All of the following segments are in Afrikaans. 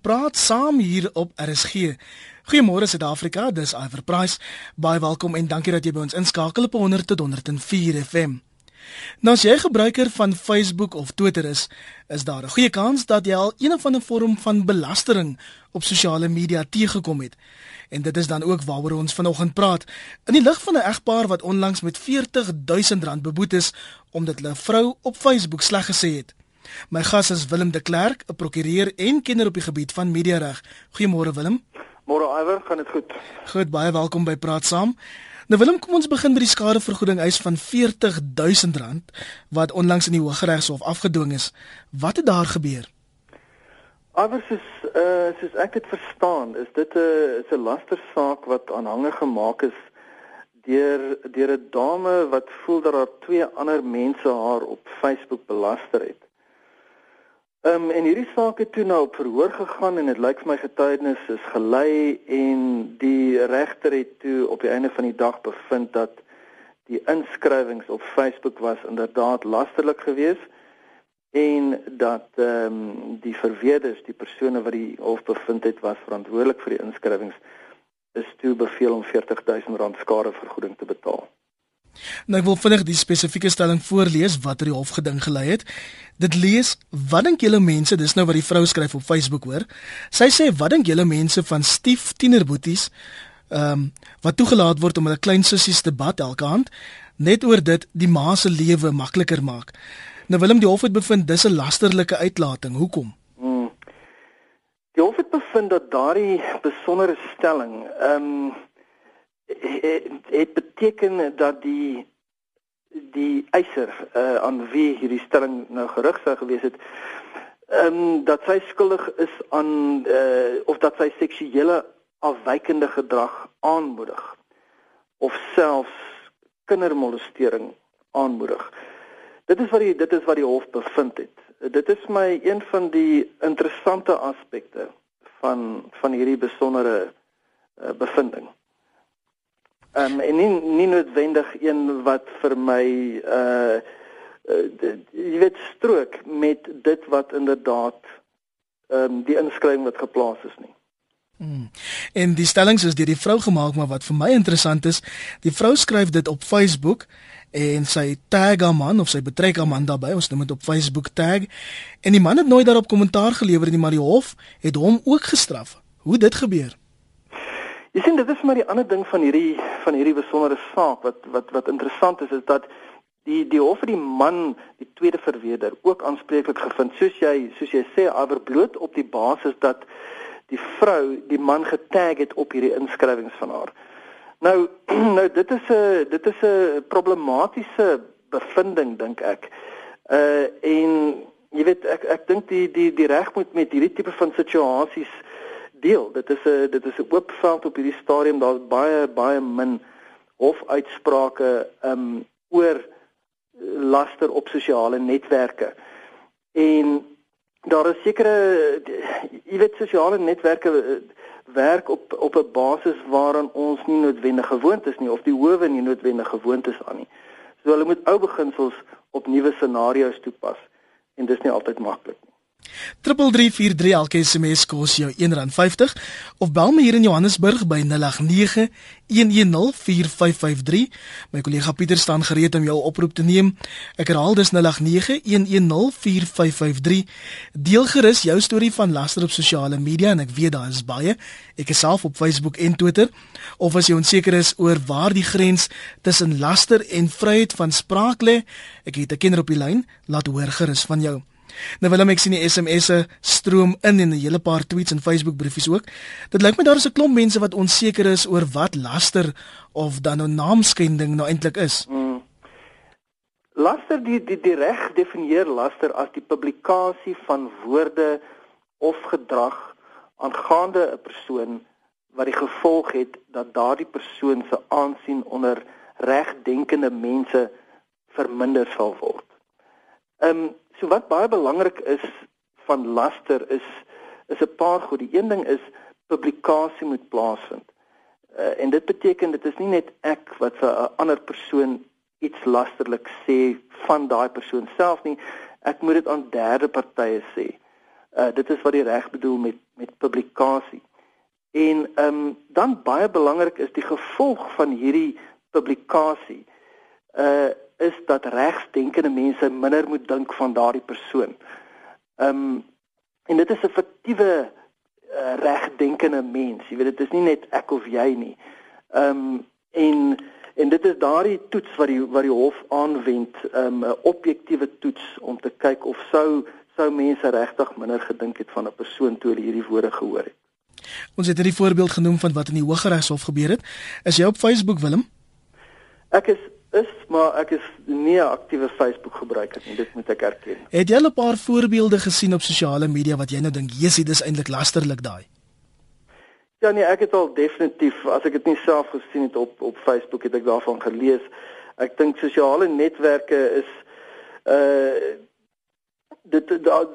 praat saam hier op RSG. Goeiemôre Suid-Afrika, dis Iver Price. Baie welkom en dankie dat jy by ons inskakel op 100 tot 104 FM. Nou as jy gebruiker van Facebook of Twitter is, is daar 'n goeie kans dat jy al een of ander vorm van belastering op sosiale media teëgekom het. En dit is dan ook waaroor ons vanoggend praat. In die lig van 'n egpaar wat onlangs met 40000 rand beboet is omdat hulle vrou op Facebook sleg gesê het. My gas is Willem de Klerk, 'n prokureur en kenner op die gebied van mediareg. Goeiemôre Willem. Môre Iwer, gaan dit goed? Goed, baie welkom by Praat Saam. Nou Willem, kom ons begin by die skadevergoeding eis van R40000 wat onlangs in die Hooggeregshof afgedwing is. Wat het daar gebeur? Iwer soos uh soos ek dit verstaan, is dit 'n is 'n lastersaak wat aanhange gemaak is deur deur 'n dame wat voel dat haar twee ander mense haar op Facebook belaster het. Ehm um, en hierdie saak het toe nou op verhoor gegaan en dit lyk vir my getuienis is gelei en die regter het toe op die einde van die dag bevind dat die inskrywings op Facebook was inderdaad lasterlik geweest en dat ehm um, die verweerders, die persone wat die hof bevind het was verantwoordelik vir die inskrywings is toe beveel om R40000 skadevergoeding te betaal. Nou ek wil vinnig die spesifieke stelling voorlees wat er die hof geding gelei het. Dit lees: "Wat dink julle mense, dis nou wat die vrou skryf op Facebook hoor. Sy sê: "Wat dink julle mense van stief tienerboeties ehm um, wat toegelaat word om hulle klein sussies te bad elke aand net oor dit die ma se lewe makliker maak." Nou Willem die hof het bevind dis 'n lasterlike uitlating. Hoekom? Hmm. Die hof het bevind dat daardie besondere stelling ehm um, het, het beteken dat die die eiser uh, aan wie hierdie stelling nou gerig sou gewees het ehm um, dat sy skuldig is aan uh, of dat sy seksuele afwykende gedrag aanmoedig of selfs kindermolestering aanmoedig. Dit is wat die dit is wat die hof bevind het. Dit is my een van die interessante aspekte van van hierdie besondere uh, bevinding. Ehm um, en nie nie noodwendig een wat vir my uh, uh jy weet strook met dit wat inderdaad ehm um, die inskrywing wat geplaas is nie. Hmm. En die stellings is deur die vrou gemaak, maar wat vir my interessant is, die vrou skryf dit op Facebook en sy tag haar man of sy betrek haar man daarbey, ons noem dit op Facebook tag. En die man het nooit daarop kommentaar gelewer nie, maar die hof het hom ook gestraf. Hoe dit gebeur? Jy sien dit is maar die ander ding van hierdie van hierdie besondere saak wat wat wat interessant is is dat die die hof die man die tweede verweerder ook aanspreeklik gevind soos jy soos jy sê averbloot op die basis dat die vrou die man getag het op hierdie inskrywings van haar. Nou nou dit is 'n dit is 'n problematiese bevinding dink ek. Uh en jy weet ek ek dink die die die reg moet met hierdie tipe van situasies deel. Dit is 'n dit is 'n oop veld op hierdie stadium. Daar's baie baie min hofuitsprake um oor laster op sosiale netwerke. En daar is sekere jy weet sosiale netwerke eh, werk op op 'n basis waaraan ons nie noodwendig gewoond is nie of die howe nie noodwendig gewoond is aan nie. So hulle moet ou beginsels op nuwe scenario's toepas en dis nie altyd maklik nie. 3343 elke SMS kos jou R1.50 of bel my hier in Johannesburg by 0891104553. My kollega Pieter staan gereed om jou oproep te neem. Ek herhaal dis 0891104553. Deel gerus jou storie van laster op sosiale media en ek weet daar is baie. Ek is self op Facebook en Twitter. Of as jy onseker is oor waar die grens tussen laster en vryheid van spraak lê, ek het 'n kenner op die lyn, laat hoor gerus van jou. Nou wil ek sien die SMS'e stroom in en 'n hele paar tweets en Facebook briefies ook. Dit lyk my daar is 'n klomp mense wat onseker is oor wat laster of dan nou naamskending nou eintlik is. Hmm. Laster die die die reg definieer laster as die publikasie van woorde of gedrag aangaande 'n persoon wat die gevolg het dat daardie persoon se aansien onder regdenkende mense verminder sal word. Ehm um, So wat baie belangrik is van laster is is 'n paar goed. Die een ding is publikasie moet plaasvind. Uh, en dit beteken dit is nie net ek wat vir 'n ander persoon iets lasterlik sê van daai persoon self nie. Ek moet dit aan derde partye sê. Uh dit is wat die reg bedoel met met publikasie. En ehm um, dan baie belangrik is die gevolg van hierdie publikasie uh is dat regsdenkende mense minder moet dink van daardie persoon. Ehm um, en dit is 'n fiktiewe uh, regdenkende mens. Jy weet dit is nie net ek of jy nie. Ehm um, en en dit is daardie toets wat die wat die hof aanwend, ehm, 'n um, objektiewe toets om te kyk of sou sou mense regtig minder gedink het van 'n persoon toe hulle hierdie woorde gehoor het. Ons het hierdie voorbeeld genoem van wat in die Hooggeregshof gebeur het. Is jy op Facebook Willem? Ek is is maar ek is nie 'n aktiewe Facebook gebruiker nie, dit moet ek erken. Het jy al 'n paar voorbeelde gesien op sosiale media wat jy nou dink, "Jessie, dis eintlik lasterlik daai"? Ja nee, ek het al definitief, as ek dit nie self gesien het op op Facebook het ek daarvan gelees. Ek dink sosiale netwerke is uh dit daar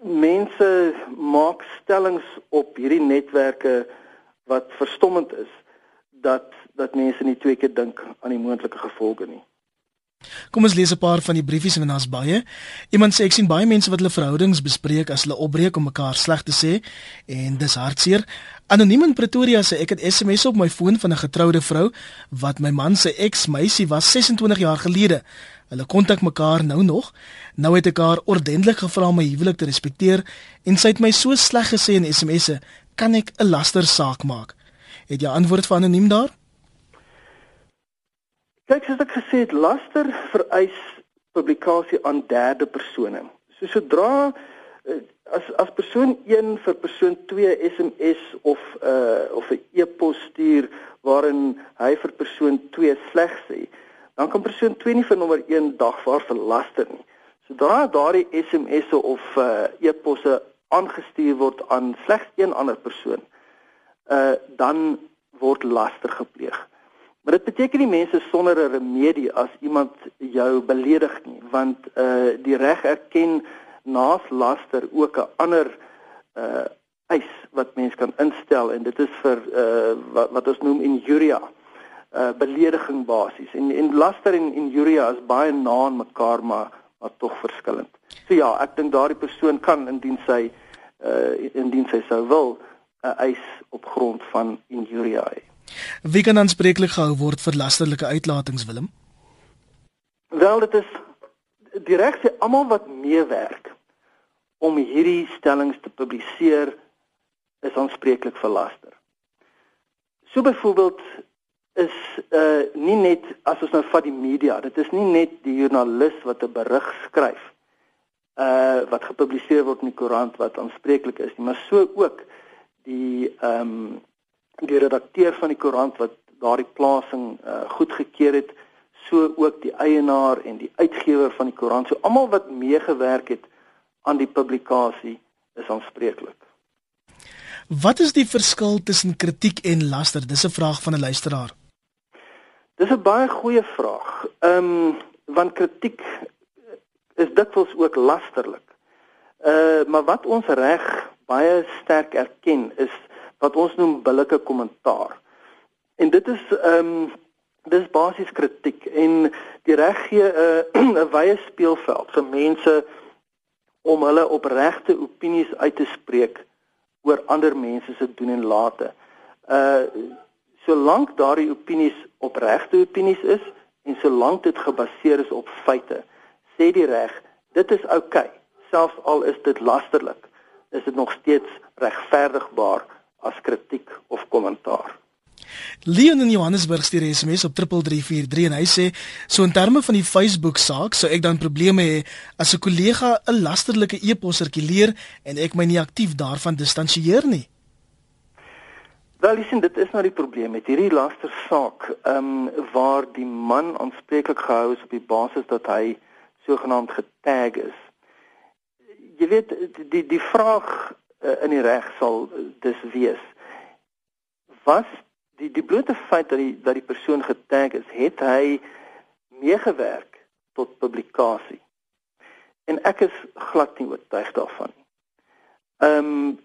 mense maak stellings op hierdie netwerke wat verstommend is dat dat mense nie twee keer dink aan die moontlike gevolge nie. Kom ons lees 'n paar van die briefies en daar's baie. Iemand sê ek sien baie mense wat hulle verhoudings bespreek as hulle opbreek om mekaar sleg te sê en dis hartseer. Anoniem in Pretoria sê ek het SMS op my foon van 'n getroude vrou wat my man se ex-meisie was 26 jaar gelede. Hulle kontak mekaar nou nog. Nou het ek haar ordentlik gevra om my huwelik te respekteer en sy het my so sleg gesê in SMS'e, kan ek 'n laster saak maak? Het jy antwoord van anoniem daar? Kyk, soos ek gesê het, laster vereis publikasie aan derde persone. So sodra eh, as as persoon 1 vir persoon 2 SMS of uh of 'n e-pos stuur waarin hy vir persoon 2 sleg sê, dan kan persoon 2 nie vir nommer 1 dagvaar vir laster nie. Sodra daardie SMS'e of uh e-posse aangestuur word aan slegs een ander persoon, uh dan word laster gepleeg. Maar dit beteken nie mense sonder 'n remedie as iemand jou beledig nie, want uh die reg erken naas laster ook 'n ander uh eis wat mens kan instel en dit is vir uh wat, wat ons noem injuria uh belediging basies. En en laster en injuria is baie na aan mekaar maar maar tog verskillend. So ja, ek dink daardie persoon kan indien sy uh indien sy sou wil 'n eis op grond van injuria hê. Wie kan aanspreeklik gehou word vir lasterlike uitlatings Willem? Wel dit is die reg sê almal wat meewerk om hierdie stellings te publiseer is aanspreeklik vir laster. So byvoorbeeld is uh nie net as ons nou vat die media, dit is nie net die joernalis wat 'n berig skryf uh wat gepubliseer word in die koerant wat aanspreeklik is nie, maar so ook die ehm um, die redakteur van die koerant wat daardie plasing uh, goedgekeur het, so ook die eienaar en die uitgewer van die koerant, so almal wat meegewerk het aan die publikasie is aanspreeklik. Wat is die verskil tussen kritiek en laster? Dis 'n vraag van 'n luisteraar. Dis 'n baie goeie vraag. Ehm um, want kritiek is dikwels ook lasterlik. Uh maar wat ons reg baie sterk erken is wat ons noem billike kommentaar. En dit is ehm um, dis basies kritiek en die reg gee 'n uh, 'n wye speelveld vir mense om hulle opregte opinies uit te spreek oor ander mense se doen en late. Uh solank daardie opinies opregte opinies is en solank dit gebaseer is op feite, sê die reg, dit is oukei, okay, selfs al is dit lasterlik, is dit nog steeds regverdigbaar as kritiek of kommentaar. Leon in Johannesburg stuur SMS op 3343 en hy sê so in terme van die Facebook saak sou ek dan probleme hê as 'n kollega 'n lasterlike e-pos sirkuleer en ek my nie aktief daarvan distansieer nie. Wel, sien dit is nou die probleem met hierdie laster saak, ehm um, waar die man aanspreeklik gehou is op die basis dat hy sogenaamd getag is. Jy weet die die vraag uh, in die reg sal uh, dus wees was die die blote feit dat die dat die persoon getag is het hy meegewerk tot publikasie en ek is glad nie oortuig daarvan nie. Ehm um,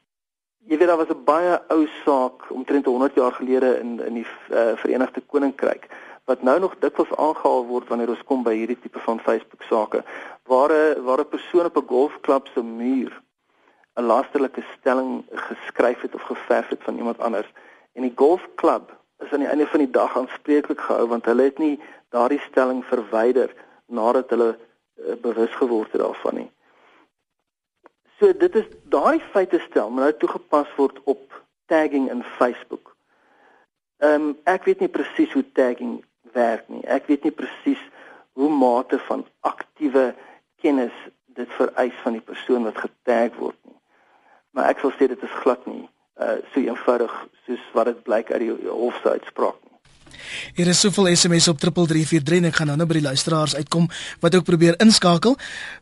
jy weet daar was 'n baie ou saak omtrent 100 jaar gelede in in die uh, Verenigde Koninkryk wat nou nog dikwels aangehaal word wanneer ons kom by hierdie tipe van Facebook sake waar 'n waar 'n persoon op 'n golfklub se muur 'n laasterlike stelling geskryf het of geverf het van iemand anders en die golfklub is aan die einde van die dag aanspreeklik gehou want hulle het nie daardie stelling verwyder nadat hulle uh, bewus geword het daarvan nie. So dit is daardie feite stel maar nou toegepas word op tagging in Facebook. Ehm um, ek weet nie presies hoe tagging werk nie. Ek weet nie presies hoe mate van aktiewe kennis dit vereis van die persoon wat getag word nie. Maar ek sal sê dit is glad nie uh so eenvoudig soos wat dit blyk uit die hof se uitspraak nie. Hier is soveel SMS op 3343 en ek gaan nou net by die luisteraars uitkom wat ook probeer inskakel.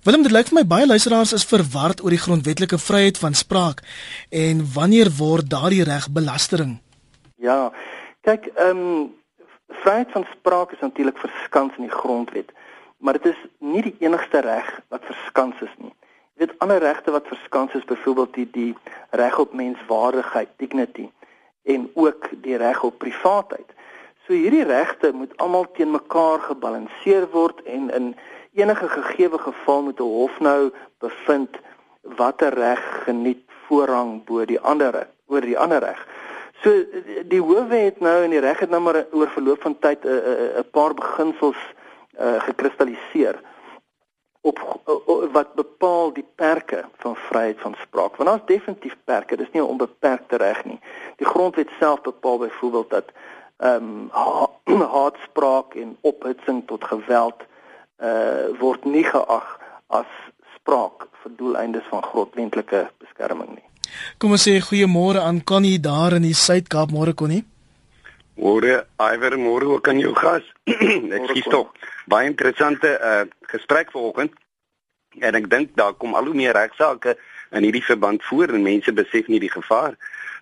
Willem, dit lyk vir my baie luisteraars is verward oor die grondwetlike vryheid van spraak en wanneer word daardie reg belastering? Ja. Kyk, ehm um, vryheid van spraak is natuurlik verskans in die grondwet, maar dit is nie die enigste reg wat verskans is nie. Weet ander regte wat verskans is, byvoorbeeld die die reg op menswaardigheid, dignity en ook die reg op privaatheid. So hierdie regte moet almal teen mekaar gebalanseer word en in enige gegeewe geval moet 'n hof nou bevind watter reg geniet voorrang bo die ander oor die ander reg. So die howe het nou en die reg het nou maar oor verloop van tyd 'n 'n 'n paar beginsels uh, gekristalliseer op wat bepaal die perke van vryheid van spraak. Want daar's definitief perke, dis nie 'n onbeperkte reg nie. Die grondwet self bepaal byvoorbeeld dat ehm um, haatspraak en ophitsing tot geweld uh word nie geag as spraak vir doeleindes van grondwetlike beskerming nie. Kom ons sê goeiemôre aan Connie daar in die Suid-Kaap, môre Connie. Môre, Iver, môre ook aan jou gas. Ek skiet tog. Baie interessante uh gesprek vanoggend. En ek dink daar kom al hoe meer regsaake in hierdie verband voor en mense besef nie die gevaar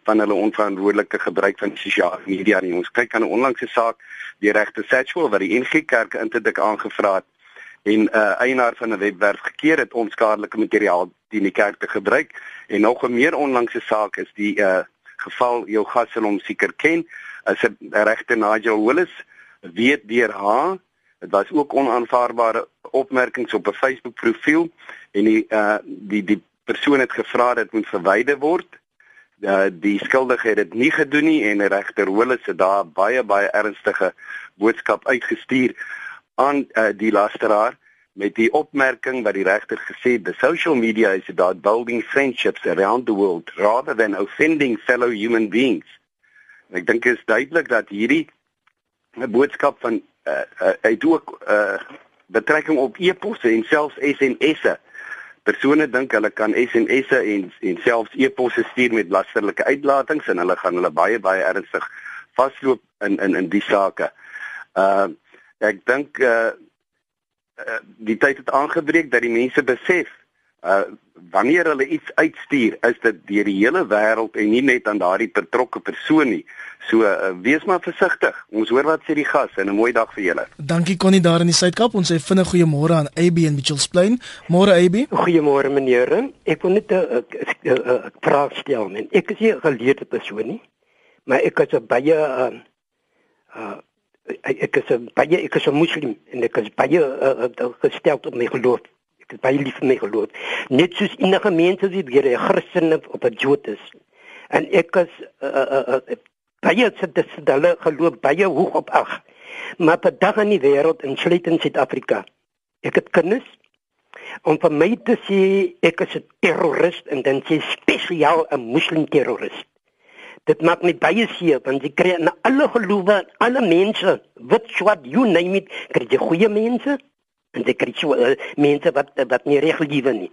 van hulle onverantwoordelike gebruik van sosiale media nie. Ons kyk aan 'n onlangse saak die regte Satchwell wat die NG Kerk interdik aangevra het en 'n uh, eienaar van 'n webwerf gekeer het om skadelike materiaal teen die kerk te gebruik en nog 'n meer onlangse saak is die uh, geval jou gas sal hom seker ken as 'n regte Nigel Willis weet deur haar dit was ook onaanvaarbare opmerkings op 'n Facebook profiel en die uh, die die persoon het gevra dat moet verwyder word uh, die skuldige het dit nie gedoen nie en regter Willis het daar baie baie ernstige boodskap uitgestuur aan uh, die lasteraar met die opmerking wat die regter gesê the social media is about building friendships around the world rather than offending fellow human beings. En ek dink dit is duidelik dat hierdie 'n boodskap van uh, uh, doen ook uh, betrekking op e-posse en selfs SMS'e. Persone dink hulle kan SMS'e en en selfs e-posse stuur met lasterlike uitlatings en hulle gaan hulle baie baie ernstig vasloop in in in die sake. Uh ek dink uh, uh die tyd het aangebreek dat die mense besef uh wanneer hulle iets uitstuur is dit deur die hele wêreld en nie net aan daardie betrokke persoon nie. So uh, wees maar versigtig. Ons hoor wat sê die gas en 'n mooi dag vir julle. Dankie Connie daar in die Suid-Kaap. Ons sê vinnig goeiemôre aan AB en Mitchells Plain. Môre AB. Goeiemôre meneer. Ek wil net 'n vraag stel. Men. Ek is nie 'n geleerde persoon nie, maar ek is 'n baie uh uh ek is 'n baie ek is 'n moslim en ek is baie uh, uh, gestel op my geloof. Ek is baie lief vir my geloof. Net soos enige mens as jy 'n Christen of 'n Jood is. En ek is uh, uh, uh, baie dit hulle geloof baie hoog op ag. Maar per dag in die wêreld en sluit in Suid-Afrika. Ek het kinders om vir my te sê ek is 'n terrorist en dan sê spesiaal 'n moslim terrorist dit maak my baie seer want jy kry alle gelowe, alle mense, wit, swart, you name it, kry jy goeie mense en jy kry uh, mense wat wat nie reg lewe nie.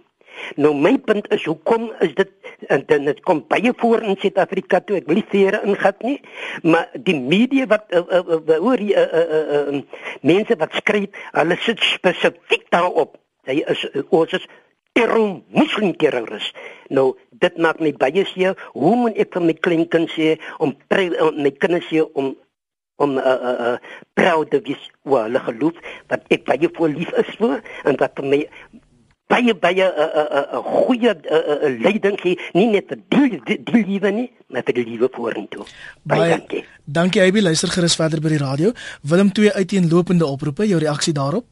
Nou my punt is hoekom is dit en dit kom baie voor in Suid-Afrika toe ek wil nie seer ingat nie maar die media wat uh, uh, uh, oor die uh, uh, uh, uh, mense wat skryf hulle sit spesifiek daarop. Hy is uh, ons is terror moslim terrorist. Nou dit maak my baie seer. Hoe moet ek vir my kleinkind sê om my kinders sê om om uh, uh, uh, proud te wees oor hulle geloof wat ek baie voor lief is vir en wat my baie baie 'n uh, uh, 'n uh, goeie uh, uh, leiding gee nie net vir die die, die liewe nie maar vir die liewe vorentoe. Baie, dankie. dankie Abby. Luister gerus verder by die radio. Willem twee uiteenlopende oproepe jou reaksie daarop?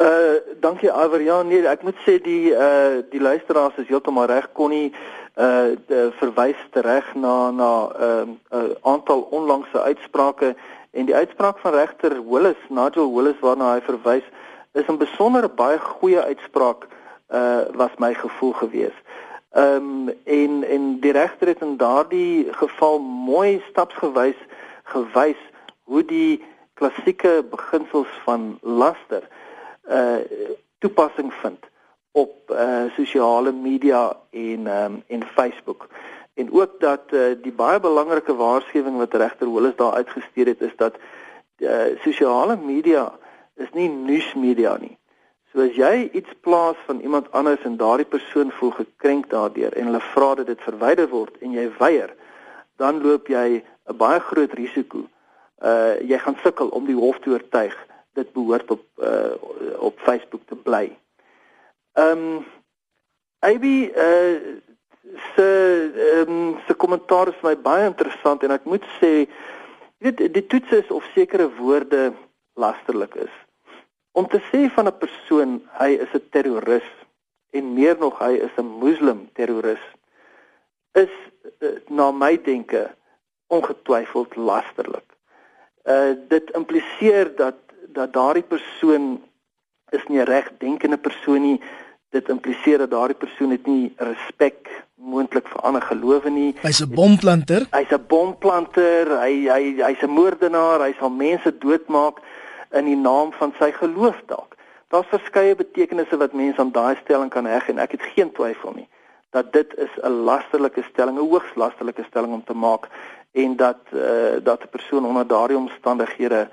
Uh dankie Iver. Ja nee, ek moet sê die uh die luisteraars is heeltemal reg. Kon nie uh verwys reg na na 'n uh, uh, aantal onlangse uitsprake en die uitspraak van regter Willis, Nigel Willis waarna hy verwys, is 'n besonder baie goeie uitspraak uh was my gevoel gewees. Ehm um, en en die regter het in daardie geval mooi stapsgewys gewys hoe die klassieke beginsels van laster uh toepassing vind op uh sosiale media en um, en Facebook. En ook dat uh, die baie belangrike waarskuwing wat regter Willis daar uitgestuur het is dat uh sosiale media is nie nuusmedia nie. So as jy iets plaas van iemand anders en daardie persoon voel gekrenk daardeur en hulle vra dat dit verwyder word en jy weier, dan loop jy 'n baie groot risiko. Uh jy gaan sukkel om die hof te oortuig dit behoort op uh op Facebook te bly. Ehm um, AB uh se ehm um, se kommentaar is my baie interessant en ek moet sê weet die toets is of sekere woorde lasterlik is. Om te sê van 'n persoon hy is 'n terroris en meer nog hy is 'n moslim terroris is uh, na my denke ongetwyfeld lasterlik. Uh dit impliseer dat dat daardie persoon is nie 'n regdenkende persoon nie. Dit impliseer dat daardie persoon het nie respek moontlik vir ander gelowe nie. Hy's 'n bomplanter. Hy's 'n bomplanter. Hy hy hy's 'n moordenaar. Hy sal mense doodmaak in die naam van sy geloof dalk. Daar's verskeie betekenisse wat mense aan daai stelling kan heg en ek het geen twyfel nie dat dit is 'n lasterlike stelling, 'n hoogs lasterlike stelling om te maak en dat uh, dat 'n persoon onder daardie omstandighede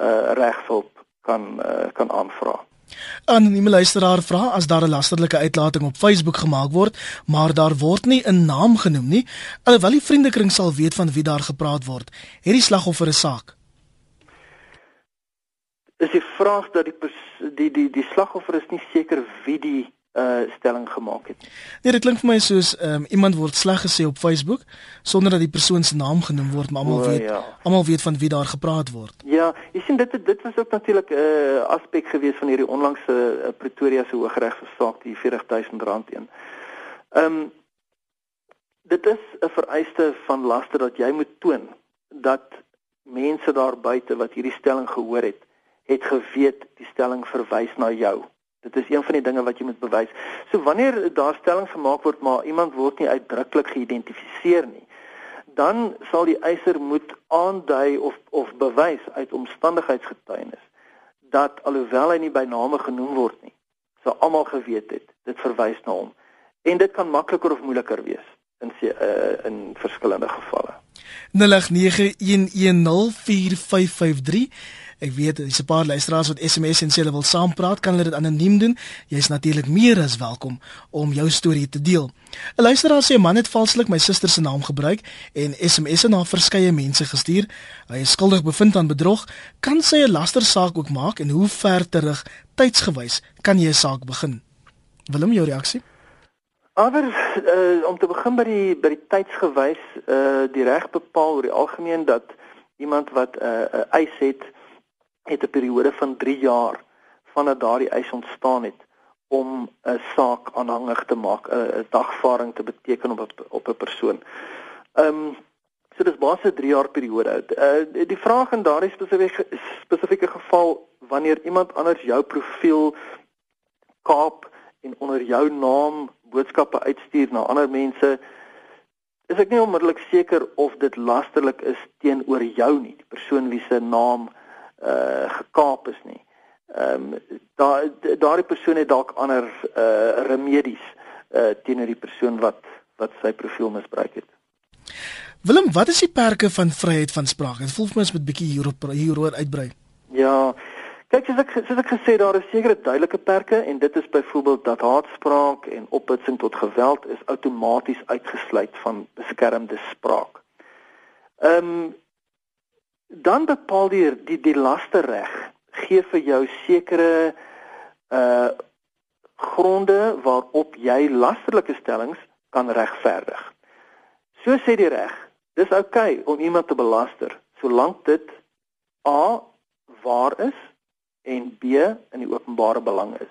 uh, regshulp kan uh, kan aanvra. Anonieme luisteraar vra as daar 'n lasterlike uitlating op Facebook gemaak word, maar daar word nie 'n naam genoem nie, alhoewel die vriendekring sal weet van wie daar gepraat word. Het die slagoffer 'n saak? is die vraag dat die die die die slagoffer is nie seker wie die uh stelling gemaak het. Nee, dit klink vir my soos um, iemand word sleg gesê op Facebook sonder dat die persoon se naam genoem word, maar almal weet ja. almal weet van wie daar gepraat word. Ja, jy sien dit dit was ook natuurlik 'n uh, aspek gewees van hierdie onlangse uh, Pretoria se Hooggeregssaak die R40000 teen. Ehm um, dit is 'n vereiste van laster dat jy moet toon dat mense daar buite wat hierdie stelling gehoor het het geweet die stelling verwys na jou. Dit is een van die dinge wat jy moet bewys. So wanneer daar stelling gemaak word maar iemand word nie uitdruklik geïdentifiseer nie, dan sal die eiser moet aandui of of bewys uit omstandigheidsgetuienis dat alhoewel hy nie by name genoem word nie, sou almal geweet het dit verwys na hom. En dit kan makliker of moeiliker wees in uh, in verskillende gevalle. 0891104553 Ek weet dis 'n paar luisteraars wat SMS en sê hulle wil saampraat, kan hulle dit anoniem doen. Jy's natuurlik meer as welkom om jou storie te deel. 'n Luisteraar sê 'n man het valslik my suster se naam gebruik en SMS'e na verskeie mense gestuur. Hy is skuldig bevind aan bedrog. Kan sy 'n lastersaak ook maak en hoe ver terug tydsgewys kan jy 'n saak begin? Willem, jou reaksie? Maar uh, om te begin by die by die tydsgewys, uh die reg bepaal oor die algemeen dat iemand wat 'n uh, eis het het 'n periode van 3 jaar vandat daardie eis ontstaan het om 'n saak aanhangig te maak, 'n dagvaarding te beteken op 'n op 'n persoon. Ehm um, so dis basies 'n 3 jaar periode. Uh die vraag in daardie spesifieke spesifieke geval wanneer iemand anders jou profiel kaap en onder jou naam boodskappe uitstuur na ander mense is ek nie onmiddellik seker of dit lasterlik is teenoor jou nie, die persoon wie se naam uh gekaap is nie. Ehm um, daar daardie persoon het dalk ander uh remedies uh teenoor die persoon wat wat sy profiel misbruik het. Willem, wat is die perke van vryheid van spraak? Dit voel vir my as met bietjie hierop hieroor uitbrei. Ja. Kyk, soos ek soos ek gesê daar is sekere duidelike perke en dit is byvoorbeeld dat haatspraak en opbitsing tot geweld is outomaties uitgesluit van beskermde spraak. Ehm um, dan bepaal die die, die lasterreg gee vir jou sekere uh gronde waarop jy lasterlike stellings kan regverdig. So sê die reg, dis oukei okay om iemand te belaster solank dit a waar is en B in die openbare belang is.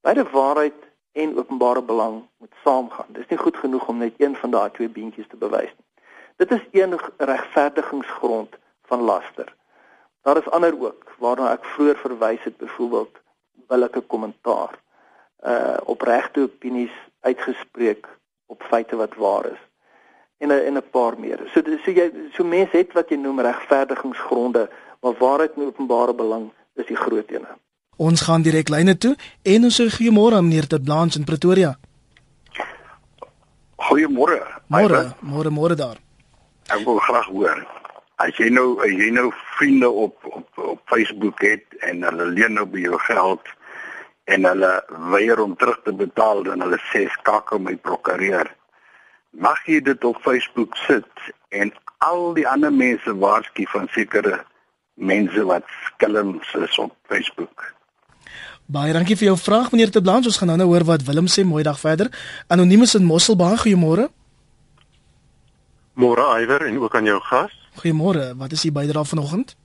Beide waarheid en openbare belang moet saamgaan. Dis nie goed genoeg om net een van daai twee beentjies te bewys nie. Dit is een regverdigingsgrond van laster. Daar is ander ook waarna ek vroeër verwys het, byvoorbeeld billike kommentaar uh opregte opinies uitgespreek op feite wat waar is en en 'n paar meer. So so jy so mense het wat jy noem regverdigingsgronde, maar waarheid en openbare belang is die groot ene. Ons gaan direk lyne toe en ons sê goeiemôre aan meneer Terblanche in Pretoria. Goeiemôre. Môre, môre môre daar. Ek wil graag hoor. As jy nou as jy nou vriende op op op Facebook het en hulle leen nou by jou geld en hulle weier om terug te betaal dan hulle sê skakel my prokureur. Mag jy dit op Facebook sit en al die ander mense waarsku van sekere mense wat skelms is op Facebook. Baie dankie vir jou vraag meneer Te Blanche. Ons gaan nou nou hoor wat Willem sê. Mooi dag verder. Anonimus in Mosselbaai. Goeiemôre. Môre Iwer en ook aan jou gas. Goeiemôre. Wat is u bydrae vanoggend?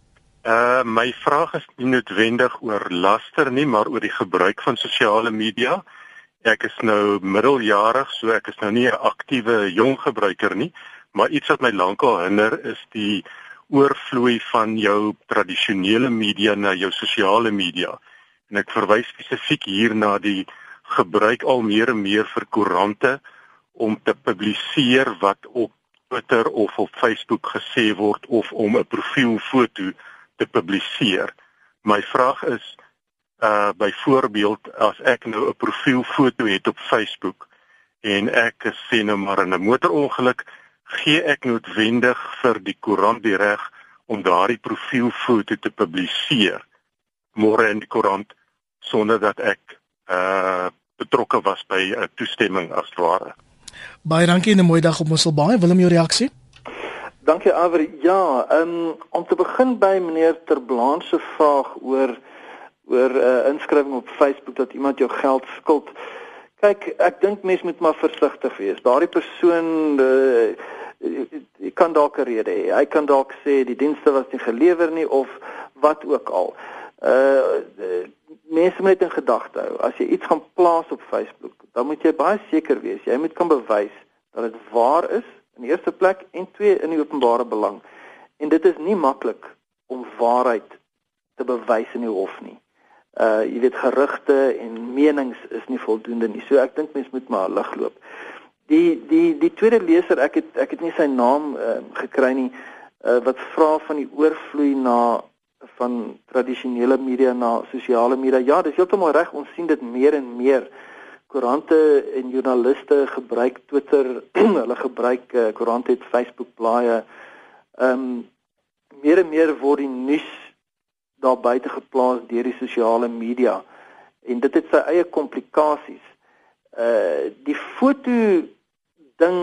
Uh my vraag is nie noodwendig oor laster nie, maar oor die gebruik van sosiale media. Ek is nou middeljarig, so ek is nou nie 'n aktiewe jong gebruiker nie, maar iets wat my lankal hinder is die oorvloei van jou tradisionele media na jou sosiale media. En ek verwys spesifiek hier na die gebruik al meer en meer vir koerante om te publiseer wat op Twitter of op Facebook gesê word of om 'n profielfoto te publiseer. My vraag is uh byvoorbeeld as ek nou 'n profielfoto het op Facebook en ek sien nou maar in 'n motorongeluk, gee ek noodwendig vir die koerant die reg om daardie profielfoto te publiseer môre in die koerant sonder dat ek uh betrokke was by 'n uh, toestemming as ware. Baie dankie en 'n mooi dag op Mosselbaai. Willem jou reaksie? Dankie Aver. Ja, um, om te begin by meneer Terblaan se vraag oor oor 'n uh, eh, inskrywing op Facebook dat iemand jou geld skuld. Kyk, ek dink mense moet maar versigtig wees. Daardie persoon uh, kan dalk 'n rede hê. Hy kan dalk sê die dienste was nie gelewer nie of wat ook al. Uh mense moet in gedagte hou as jy iets gaan plaas op Facebook, dan moet jy baie seker wees jy moet kan bewys dat dit waar is in die eerste plek en twee in die openbare belang. En dit is nie maklik om waarheid te bewys in die hof nie. Uh jy weet gerugte en menings is nie voldoende nie. So ek dink mense moet maar lig loop. Die die die tweede leser, ek het ek het nie sy naam uh, gekry nie, uh, wat vra van die oorvloei na van tradisionele media na sosiale media. Ja, dis heeltemal reg. Ons sien dit meer en meer. Uh koerante en joernaliste gebruik Twitter, hulle gebruik uh, koerante het Facebook blaaie. Ehm um, meer en meer word die nuus daar buite geplaas deur die sosiale media en dit het sy eie komplikasies. Uh die foto ding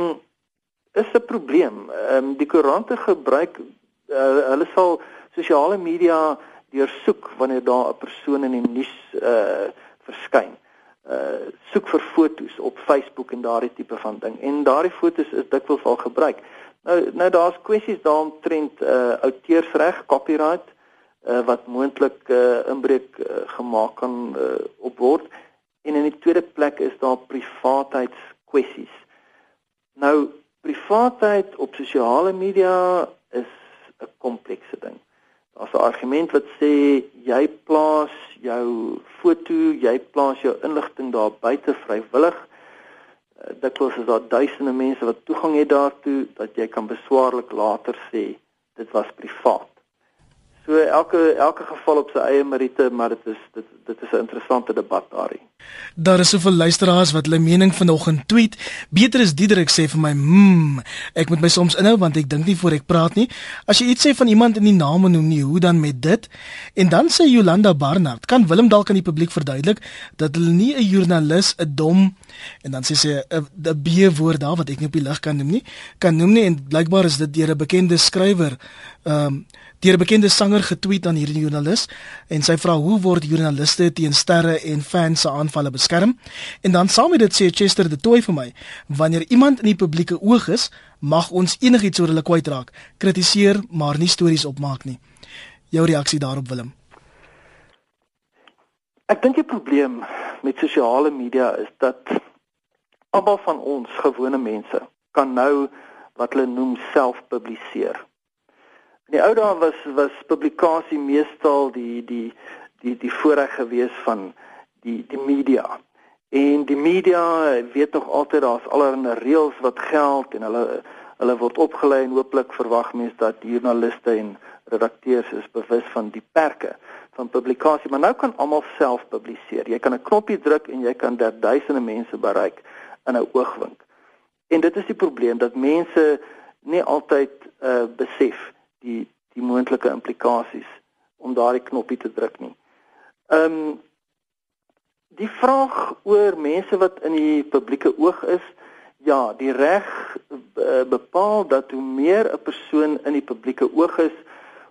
is 'n probleem. Ehm um, die koerante gebruik uh, hulle sal sosiale media deursoek wanneer daar 'n persoon in die nuus uh verskyn uh soek vir fotos op Facebook en daardie tipe van ding. En daardie fotos is dikwels al gebruik. Nou nou daar's kwessies daaromtrent uh outeursreg, copyright uh wat moontlik uh inbreuk uh, gemaak kan uh, op word. En in die tweede plek is daar privaatheidskwessies. Nou privaatheid op sosiale media is 'n komplekse ding. Daar's 'n argument wat sê jy plaas jou foto, jy plaas jou inligting daar buite vrywillig. Eh, kos is daar duisende mense wat toegang het daartoe dat jy kan beswaarlik later sê dit was privaat. So elke elke geval op sy eie meriete, maar dit is dit dit is 'n interessante debat daarin. Daar is soveel luisteraars wat hulle mening vanoggend tweet. Beter is Diederik sê vir my, "Hm, ek moet my soms inhou want ek dink nie voor ek praat nie. As jy iets sê van iemand in die name noem nie, hoe dan met dit?" En dan sê Jolanda Barnard, "Kan Willem dalk aan die publiek verduidelik dat hulle nie 'n joernalis, 'n dom en dan sê sy 'n B-woord daar wat ek nie op die lig kan noem nie, kan noem nie en blykbaar is dit deur 'n bekende skrywer, ehm um, deur 'n bekende sanger getweet aan hierdie joernalis en sy vra hoe word joernaliste teen sterre en fans se aanvalle beskerm? En dan saam met dit sê Chester de Tooi vir my, wanneer iemand in die publieke oog is, mag ons enigiets oor hulle kwytraak, kritiseer, maar nie stories opmaak nie. Jou reaksie daarop Willem? Ek dink die probleem met sosiale media is dat almal van ons gewone mense kan nou wat hulle noem self publiseer. In die ou dae was was publikasie meestal die die die die voorreg gewees van die die media. En die media weet nog altyd daar's allerlei reëls wat geld en hulle hulle word opgelei en hooplik verwag mense dat joernaliste en redakteurs is bewus van die perke van publikasie, maar nou kan almal self publiseer. Jy kan 'n knoppie druk en jy kan duisende mense bereik in 'n oogwink. En dit is die probleem dat mense nie altyd uh besef die die moontlike implikasies om daardie knoppie te druk nie. Ehm um, die vraag oor mense wat in die publieke oog is, ja, die reg uh, bepaal dat hoe meer 'n persoon in die publieke oog is,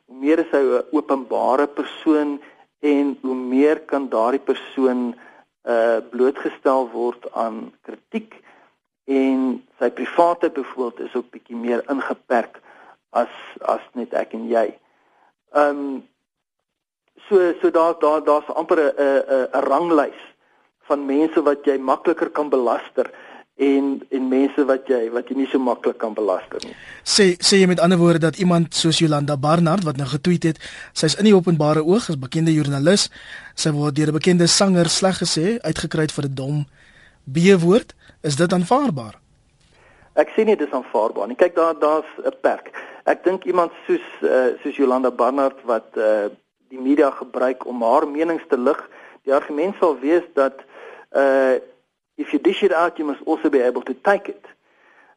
hoe meer is hy 'n openbare persoon en hoe meer kan daardie persoon uh blootgestel word aan kritiek en sy private byvoorbeeld is ook bietjie meer ingeperk as as net ek en jy. Ehm um, so so daar daar daar's amper 'n 'n 'n ranglys van mense wat jy makliker kan belaster en en mense wat jy wat jy nie so maklik kan belasting nie. Sê sê jy met ander woorde dat iemand soos Jolanda Barnard wat nou getweet het, sy's in die openbare oog as bekende joernalis, sy word deur 'n bekende sanger sleg gesê, uitgekry vir 'n dom B-woord, is dit aanvaarbaar? Ek sê nie dis aanvaarbaar nie. Kyk daar daar's 'n perk. Ek dink iemand soos uh, soos Jolanda Barnard wat uh, die media gebruik om haar menings te lig, die argument sal wees dat uh if you dish it out you must also be able to take it.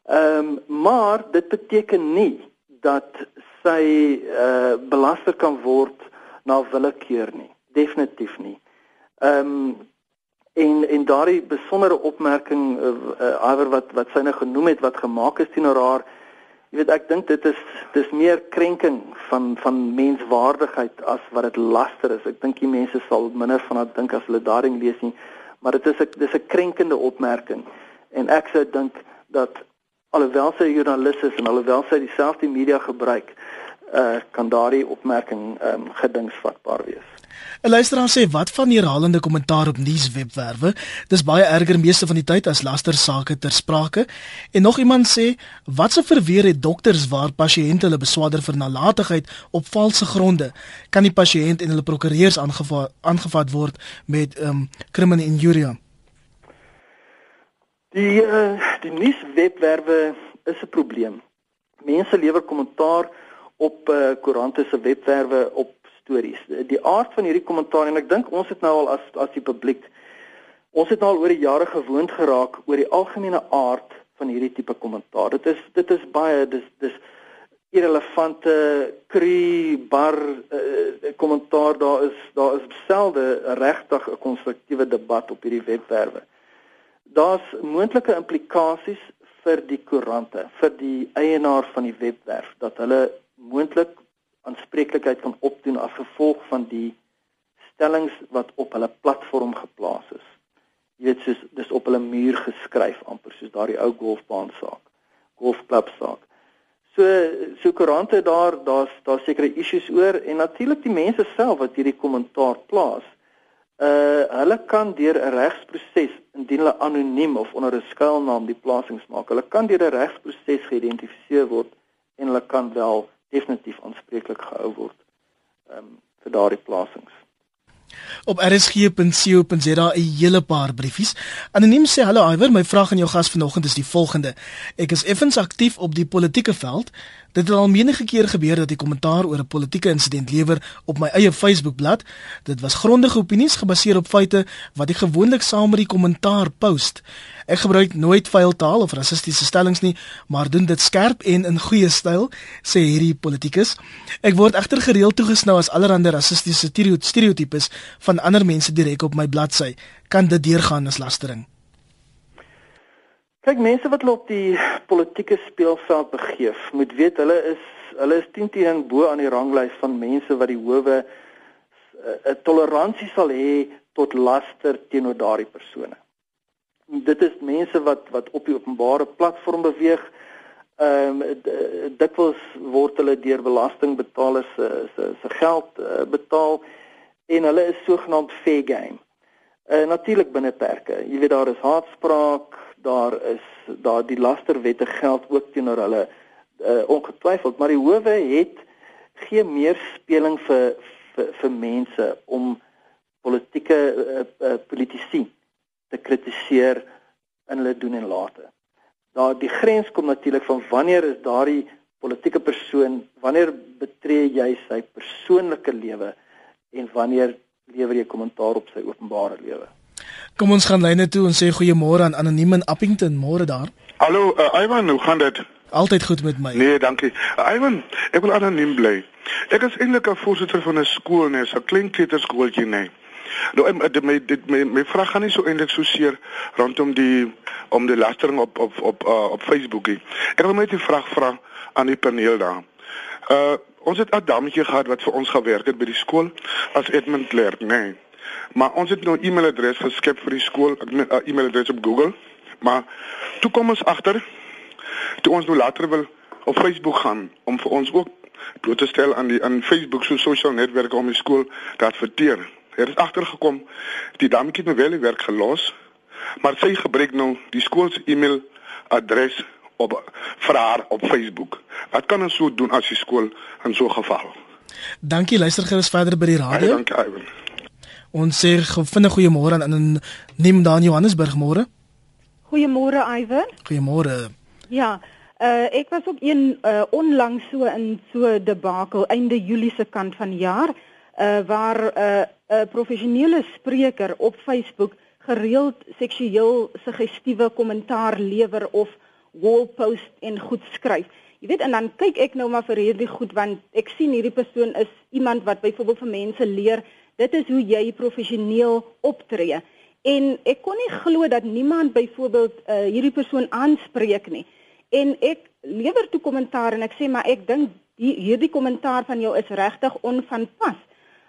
Ehm um, maar dit beteken nie dat sy uh belaster kan word na willekeur nie. Definitief nie. Ehm um, en en daardie besondere opmerking uh, uh wat wat sy nou genoem het wat gemaak is teenoor haar Jy weet ek dink dit is dis meer krenking van van menswaardigheid as wat dit laster is. Ek dink die mense sal minder van dit dink as hulle daarin lees nie maar dit is 'n dis 'n krenkende opmerking en ek sou dink dat alhoewel sy joernalis is en alhoewel sy dieselfde media gebruik, uh, kan daardie opmerking um, gedingsvatbaar wees. 'n Luisteraar sê wat van herhalende kommentaar op nuuswebwerwe? Dis baie erger meeste van die tyd as lastersake ter sprake. En nog iemand sê wat se verweer het dokters waar pasiënte hulle beswaarder vir nalatigheid op valse gronde? Kan die pasiënt en hulle prokureurs aangevat aangevat word met ehm um, criminal injury? Die uh, die nuuswebwerwe is 'n probleem. Mense lewer kommentaar op uh, koerante se webwerwe op stories. Die aard van hierdie kommentaar en ek dink ons het nou al as as die publiek ons het nou al oor die jare gewoond geraak oor die algemene aard van hierdie tipe kommentaar. Dit is dit is baie dis dis irrelevante kry bar uh, kommentaar daar is daar is selde regtig 'n konstruktiewe debat op hierdie webwerwe. Daar's moontlike implikasies vir die koerante, vir die eienaar van die webwerf dat hulle moontlik aanspreeklikheid kan opdoen as gevolg van die stellings wat op hulle platform geplaas is. Jy weet soos dis op hulle muur geskryf amper soos daardie ou golfbaan saak, golfklub saak. So so koerante daar daar's daar sekere issues oor en natuurlik die mense self wat hierdie kommentaar plaas. Uh hulle kan deur 'n regsproses indien hulle anoniem of onder 'n skuilnaam die plasings maak. Hulle kan deur 'n regsproses geïdentifiseer word en hulle kan wel definitief aanspreeklik gehou word um, vir daardie plasings. Op rsg.co.za 'n hele paar briefies. Anoniem sê hallo Iwer, my vraag aan jou gas vanoggend is die volgende. Ek is effens aktief op die politieke veld. Dit het al menige keer gebeur dat ek kommentaar oor 'n politieke insident lewer op my eie Facebookblad. Dit was grondige opinies gebaseer op feite wat ek gewoonlik saam met die kommentaar post. Ek gebruik nooit vuil taal of rassistiese stellings nie, maar doen dit skerp en in goeie styl, sê hierdie politikus. Ek word egter gereeld toegesnou as allerlei rassistiese stereotypes van ander mense direk op my bladsy. Kan dit deurgaan as lastering? Kyk, mense wat op die politieke speelveld begeef, moet weet hulle is hulle is 10 teen bo aan die ranglys van mense wat die howe 'n uh, toleransie sal hê tot laster teenoor daardie persone dit is mense wat wat op die openbare platform beweeg. Ehm um, dikwels word hulle deur belastingbetalers se se se geld uh, betaal en hulle is sogenaamd fair game. Uh natuurlik binne perke. Jy weet daar is haatspraak, daar is daar die lasterwette geld ook teenoor hulle uh ongetwyfeld, maar die howe het gee meer speling vir vir, vir mense om politieke uh, uh, politici te kritiseer in hulle doen en late. Daar die grens kom natuurlik van wanneer is daardie politieke persoon, wanneer betree jy sy persoonlike lewe en wanneer lewer jy kommentaar op sy openbare lewe? Kom ons gaan lyne toe en sê goeiemôre aan Anoniem in Appington, môre daar. Hallo, uh, Ivan, hoe gaan dit? Altyd goed met my. Nee, dankie. Uh, Ivan, ek wil anoniem bly. Ek is eintlik 'n voorsitter van 'n skool, nee, 'n klein kleuterskooltjie, nee. Nou my my dit my, my vraag gaan nie so eintlik so seer rondom die om die lastering op op op uh, op Facebook nie. Ek wil net 'n vraag vra aan die paneel daar. Uh ons het 'n dametjie gehad wat vir ons gewerk het by die skool as Edmund Klerk, nee. Maar ons het nou e-mailadres geskep vir die skool, 'n uh, e-mailadres op Google. Maar toe kom ons agter toe ons nou later wil op Facebook gaan om vir ons ook bloot te stel aan die aan Facebook so sosiale netwerke om die skool te adverteer. Er is agtergekom die dametjie het nou wel die werk gelos, maar sy gebruik nou die skool se e-mailadres op vir haar op Facebook. Wat kan ons so doen as die skool in so 'n geval? Dankie, luister gerus verder by die radio. Baie dankie, Ivan. Ons sê vinnig goeiemôre aan aan Nim Dan Johannesburg môre. Goeiemôre Ivan. Goeiemôre. Ja, uh, ek was ook een uh, onlangs so in so debakel einde Julie se kant van die jaar uh, waar 'n uh, 'n professionele spreker op Facebook gereeld seksueel suggestiewe kommentaar lewer of wallpost en goed skryf. Jy weet en dan kyk ek nou maar vir hierdie goed want ek sien hierdie persoon is iemand wat byvoorbeeld vir mense leer dit is hoe jy professioneel optree. En ek kon nie glo dat niemand byvoorbeeld uh, hierdie persoon aanspreek nie. En ek lewer toe kommentaar en ek sê maar ek dink hierdie kommentaar van jou is regtig onvanpas.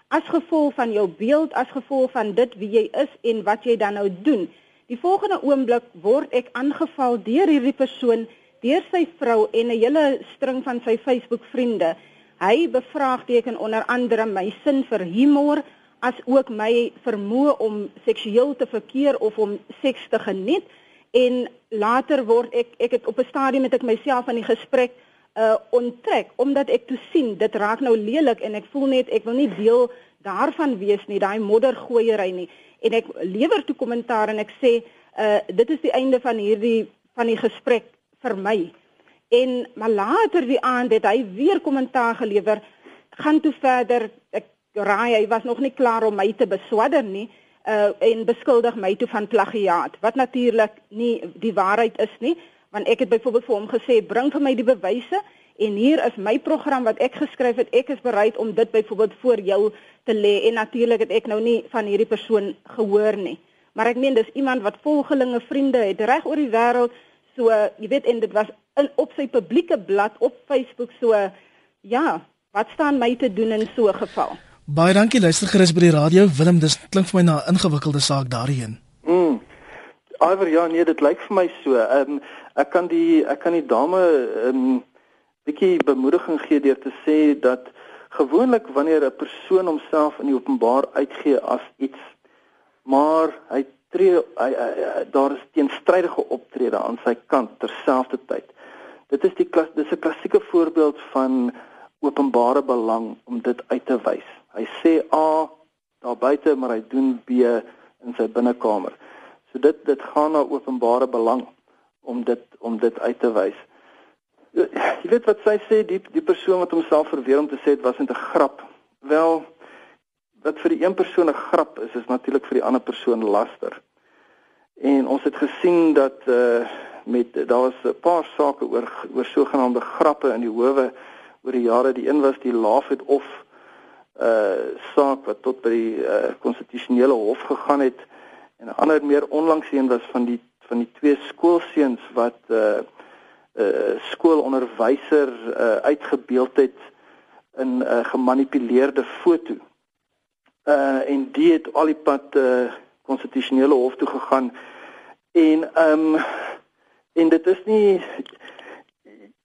As gevolg van jou beeld, as gevolg van dit wie jy is en wat jy dan nou doen. Die volgende oomblik word ek aangeval deur hierdie persoon, deur sy vrou en 'n hele string van sy Facebook vriende. Hy bevraagteken onder andere my sin vir humor, as ook my vermoë om seksueel te verkeer of om seks te geniet. En later word ek ek het op 'n stadium met ek myself van die gesprek uh onttrek omdat ek toe sien dit raak nou lelik en ek voel net ek wil nie deel daarvan wees nie daai moddergooiery nie. En ek lewer toe kommentaar en ek sê uh dit is die einde van hierdie van die gesprek vir my. En maar later die aand het hy weer kommentaar gelewer gaan toe verder raai hy was nog nie klaar om my te beswadder nie uh, en beskuldig my toe van plagiaat wat natuurlik nie die waarheid is nie want ek het byvoorbeeld vir hom gesê bring vir my die bewyse en hier is my program wat ek geskryf het. Ek is bereid om dit byvoorbeeld voor jou te lê. En natuurlik het ek nou nie van hierdie persoon gehoor nie. Maar ek meen dis iemand wat volgelinge vriende het reg oor die wêreld so jy weet en dit was in op sy publieke blad op Facebook so ja wat staan my te doen in so 'n geval Baie dankie luister gerus by die radio Willem dis klink vir my na 'n ingewikkelde saak daarheen. Mm. Iver ja nee dit lyk vir my so. Ehm um, ek kan die ek kan die dame ehm um, bietjie bemoediging gee deur te sê dat gewoonlik wanneer 'n persoon homself in die openbaar uitgee as iets maar hy tree hy, hy, hy, daar is teenstrydige optrede aan sy kant terselfdertyd. Dit is die klas dis 'n klassieke voorbeeld van openbare belang om dit uit te wys. Hy sê A daar buite, maar hy doen B in sy binnekamer. So dit dit gaan na openbare belang om dit om dit uit te wys. Jy weet wat sy sê die die persoon wat homself verweer om te sê dit was net 'n grap. Wel wat vir die een persoon 'n grap is, is natuurlik vir die ander persoon laster. En ons het gesien dat uh met daar was 'n paar sake oor oor sogenaamde grappe in die howe oor die jare. Die een was die laaf het of uh saak wat tot by die uh konstitusionele hof gegaan het. En 'n ander meer onlangs een was van die van die twee skoolseuns wat uh uh skoolonderwyser uh uitgebeeld het in 'n uh, gemanipuleerde foto. Uh en die het al die pad uh konstitusionele hof toe gegaan. En um, en dit is nie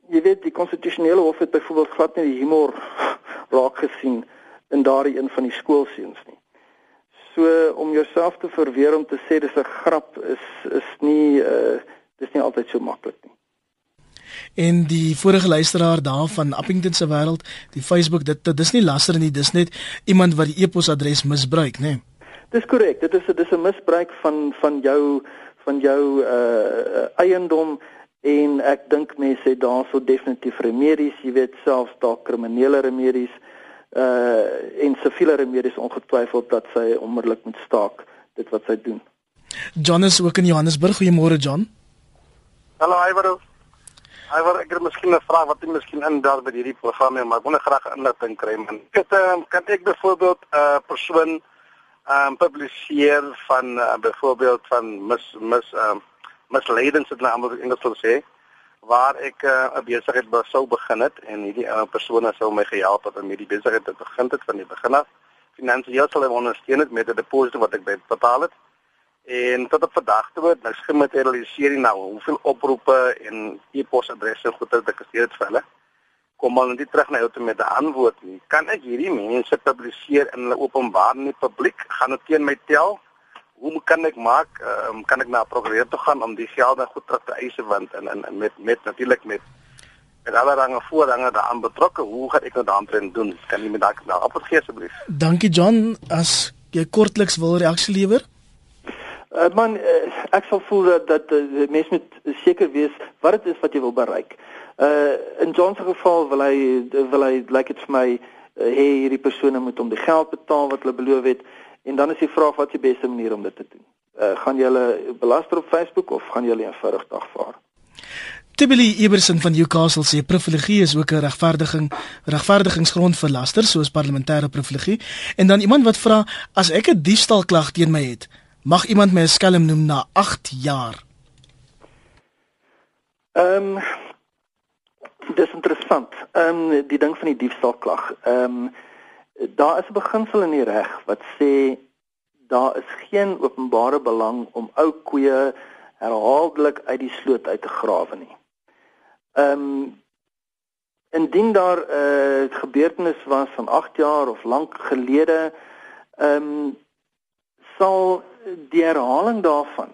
jy weet die konstitusionele hof het byvoorbeeld glad nie die humor raak gesien in daardie een van die skoolseuns nie. So om jouself te verweer om te sê dis 'n grap is is nie uh dis nie altyd so maklik nie. En die vorige luisteraar daar van Appington se wêreld, die Facebook, dit dis nie laster nie, dis net iemand wat die e-posadres misbruik, né? Nee. Dis korrek. Dit is dis 'n misbruik van van jou van jou uh eiendom en ek dink mense het daarso definitief remedies, jy weet selfs daar kriminele remedies uh en siviele remedies ongetwyfeld dat sy onmiddellik moet staak dit wat sy doen. John is ook in Johannesburg. Goeiemôre John. Hallo Iver. Iver, ek het miskien 'n vraag wat jy miskien indaal by hierdie program, maar ek wil graag inligting kry man. Ek uh, kan ek byvoorbeeld 'n uh, persoon ehm um, publiseer van uh, byvoorbeeld van mis mis ehm uh, misleidings wat hulle almal Engels wil sê waar ek eh, 'n uh, besigheid sou begin het en hierdie uh, persone sou my gehelp het om hierdie besigheid te begin het van die begin af. Finansiëel sal hulle ondersteun het met 'n deposito wat ek betaal het. En tot op vandag toe het niks gematerialiseer nie nou. Hoeveel oproepe en e-posadresse goed het ek gestuur het vir hulle? Kom maar net terug na jou toe met 'n antwoord nie. Kan ek hierdie mense publiseer in hulle openbaar in die publiek? Gaan dit teen my tel? Hoe kan ek maak um, kan ek na 'n prokureur toe gaan om die geld dan goed terug te eis want en, en, en met met natuurlik met met alle range voorrange daaraan betrokke hoe gaan ek nou daaraan doen? Kan jy my dalk nou opgee asseblief Dankie John. As jy kortliks wil reaksie lewer. Uh, man uh, ek sal voel dat dat uh, mense moet seker wees wat dit is wat jy wil bereik. Uh, in John se geval wil hy wil hy lyk like dit vir my uh, hey hierdie persone moet om die geld betaal wat hulle beloof het En dan is die vraag wat is die beste manier om dit te doen? Uh, gaan jy hulle belaster op Facebook of gaan jy hulle eenvoudig dagvaar? Tibili Eberson van Newcastle sê privilegie is ook 'n regverdiging regverdigingsgrond vir laster soos parlementêre privilegie. En dan iemand wat vra as ek 'n diefstalklag teen my het, mag iemand my 'n skelm noem na 8 jaar. Ehm um, Dis interessant. Ehm um, die ding van die diefstalklag. Ehm um, daar is 'n beginsel in die reg wat sê daar is geen openbare belang om ou koeie herhaaldelik uit die sloot uit te grawe nie. Ehm um, indien daar 'n uh, gebeurtenis was van 8 jaar of lank gelede, ehm um, sal die herhaling daarvan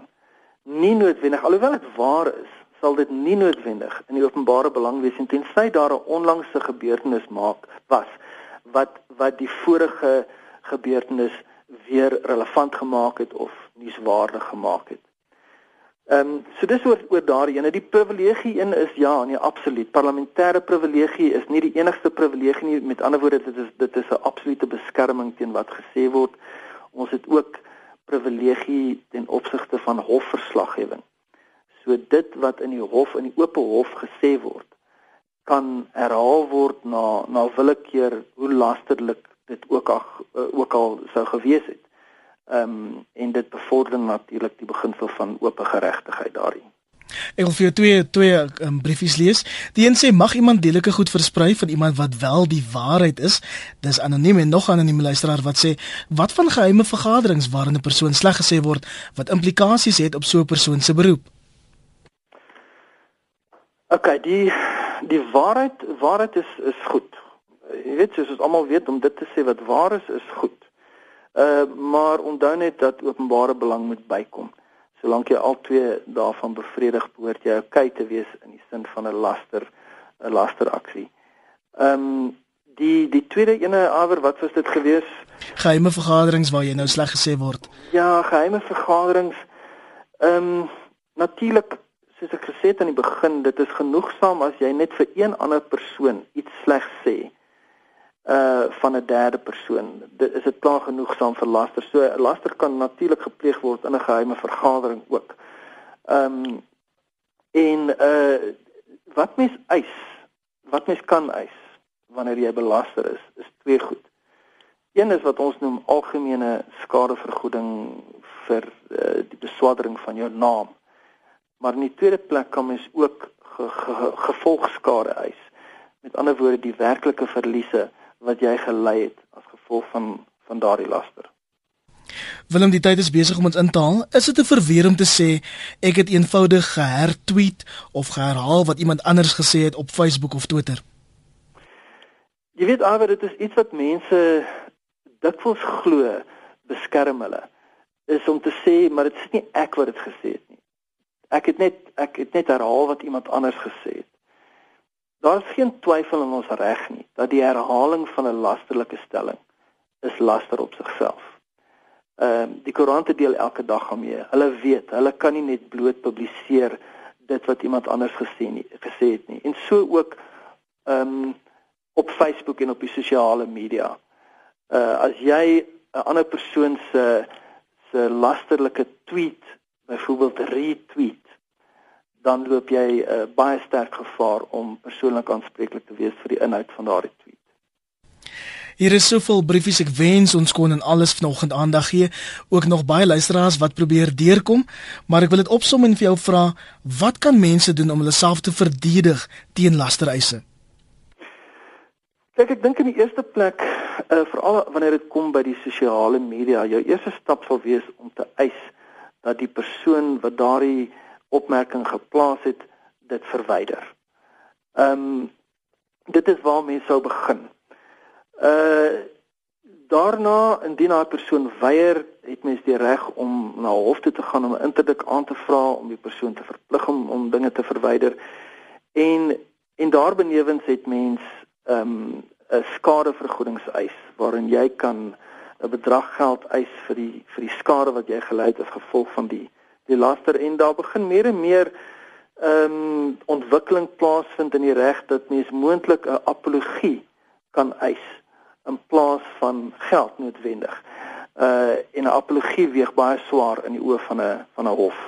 nie noodwendig alhoewel dit waar is, sal dit nie noodwendig in die openbare belang wees tensy daar 'n onlangse gebeurtenis maak was wat wat die vorige gebeurtenis weer relevant gemaak het of nuuswaardig gemaak het. Ehm um, so dis oor oor daardie ene die privilegie in is ja nee absoluut parlementêre privilegie is nie die enigste privilegie nie met ander woorde dit is dit is 'n absolute beskerming teen wat gesê word. Ons het ook privilegie ten opsigte van hofverslaggewing. So dit wat in die hof in die oop hof gesê word kan herhaal word na na willekeur hoe lasterlik dit ook al uh, ook al sou gewees het. Ehm um, en dit bevorder natuurlik die beginsel van oop geregtigheid daarin. Ek wil vir jou twee twee um, briefies lees. Die een sê mag iemand delike goed versprei van iemand wat wel die waarheid is. Dis anoniem en nog 'n anonieme luisteraar wat sê wat van geheime vergaderings waarin 'n persoon sleg gesê word wat implikasies het op so 'n persoon se beroep. OK, die die waarheid waarheid is is goed. Jy weet soos ons almal weet om dit te sê wat waar is is goed. Uh maar onthou net dat openbare belang moet bykom. Solank jy al twee daarvan bevredig, behoort jy oukei te wees in die sin van 'n laster 'n lasteraksie. Ehm um, die die tweede ene awer wat was dit gewees? Geheime vergaderings waar jy nou sleg gesê word. Ja, geheime vergaderings. Ehm um, natuurlik soos ek gesê het aan die begin, dit is genoegsaam as jy net vir een ander persoon iets sleg sê uh van 'n derde persoon. Dit is dit klaar genoegsaam vir laster. So laster kan natuurlik gepleeg word in 'n geheime vergadering ook. Ehm um, en uh wat mens eis, wat mens kan eis wanneer jy belaster is, is twee goed. Een is wat ons noem algemene skadevergoeding vir uh, die beswaardering van jou naam. Maar in die tweede plek kan mens ook ge, ge, gevolgskade eis. Met ander woorde die werklike verliese wat jy gely het as gevolg van van daardie laster. Willem, die tyd is besig om ons in te haal. Is dit 'n verweer om te sê ek het eenvoudig gehertweet of geherhaal wat iemand anders gesê het op Facebook of Twitter? Jy weet alweer dit is iets wat mense dikwels glo beskerm hulle is om te sê maar dit is nie ek wat dit gesê het. Ek het net ek het net herhaal wat iemand anders gesê het. Daar is geen twyfel in ons reg nie dat die herhaling van 'n lasterlike stelling is laster op sigself. Ehm uh, die koerante deel elke dag daarmee. Hulle weet, hulle kan nie net bloot publiseer dit wat iemand anders gesê nie gesê het nie. En so ook ehm um, op Facebook en op die sosiale media. Uh as jy 'n ander persoon se se lasterlike tweet byvoorbeeld retweet, dan loop jy uh, baie sterk gevaar om persoonlik aanspreeklik te wees vir die inhoud van daardie tweet. Hier is soveel briefies ek wens ons kon en alles vanoggend aandag gee. Ook nog baie luisteraars wat probeer deurkom, maar ek wil dit opsom en vir jou vra, wat kan mense doen om hulle self te verdedig teen lastereise? Kyk, ek dink in die eerste plek, uh, veral wanneer dit kom by die sosiale media, jou eerste stap sal wees om te eis dat die persoon wat daardie opmerking geplaas het, dit verwyder. Ehm um, dit is waar mense sou begin. Uh daarna indien daai persoon weier, het mens die reg om na hof toe te gaan om 'n interdik aan te vra om die persoon te verplig om, om dinge te verwyder. En en daarbenewens het mens ehm um, 'n skadevergoedingseis waarin jy kan 'n bedrag geld eis vir die vir die skade wat jy gely het as gevolg van die die laster en daar begin meer en meer ehm um, ontwikkeling plaasvind in die reg dat mens moontlik 'n apologie kan eis in plaas van geld noodwendig. Uh en 'n apologie weeg baie swaar in die oë van 'n van 'n hof.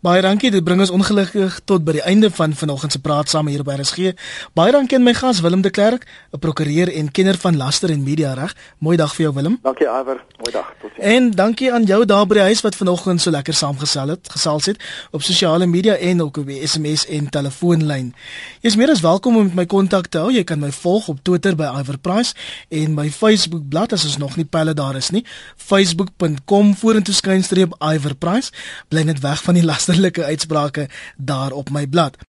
Baie dankie. Dit bring ons ongelukkig tot by die einde van vanoggend se praat saam hier by RSG. Baie dankie aan my gas Willem de Klerk, 'n prokureur en kenner van laster en media reg. Mooi dag vir jou Willem. Dankie Iver. Mooi dag. Totsiens. En dankie aan jou daar by die huis wat vanoggend so lekker saamgesel het, gesels het op sosiale media en ook op SMS en telefoonlyn. Jy is meer as welkom om met my kontak te hou. Jy kan my volg op Twitter by Iver Price en my Facebook bladsy as ons nog nie pyle daar is nie. facebook.com vorentoe skynstreep Iver Price. Bly net weg van die lasterlike uitsprake daar op my blad.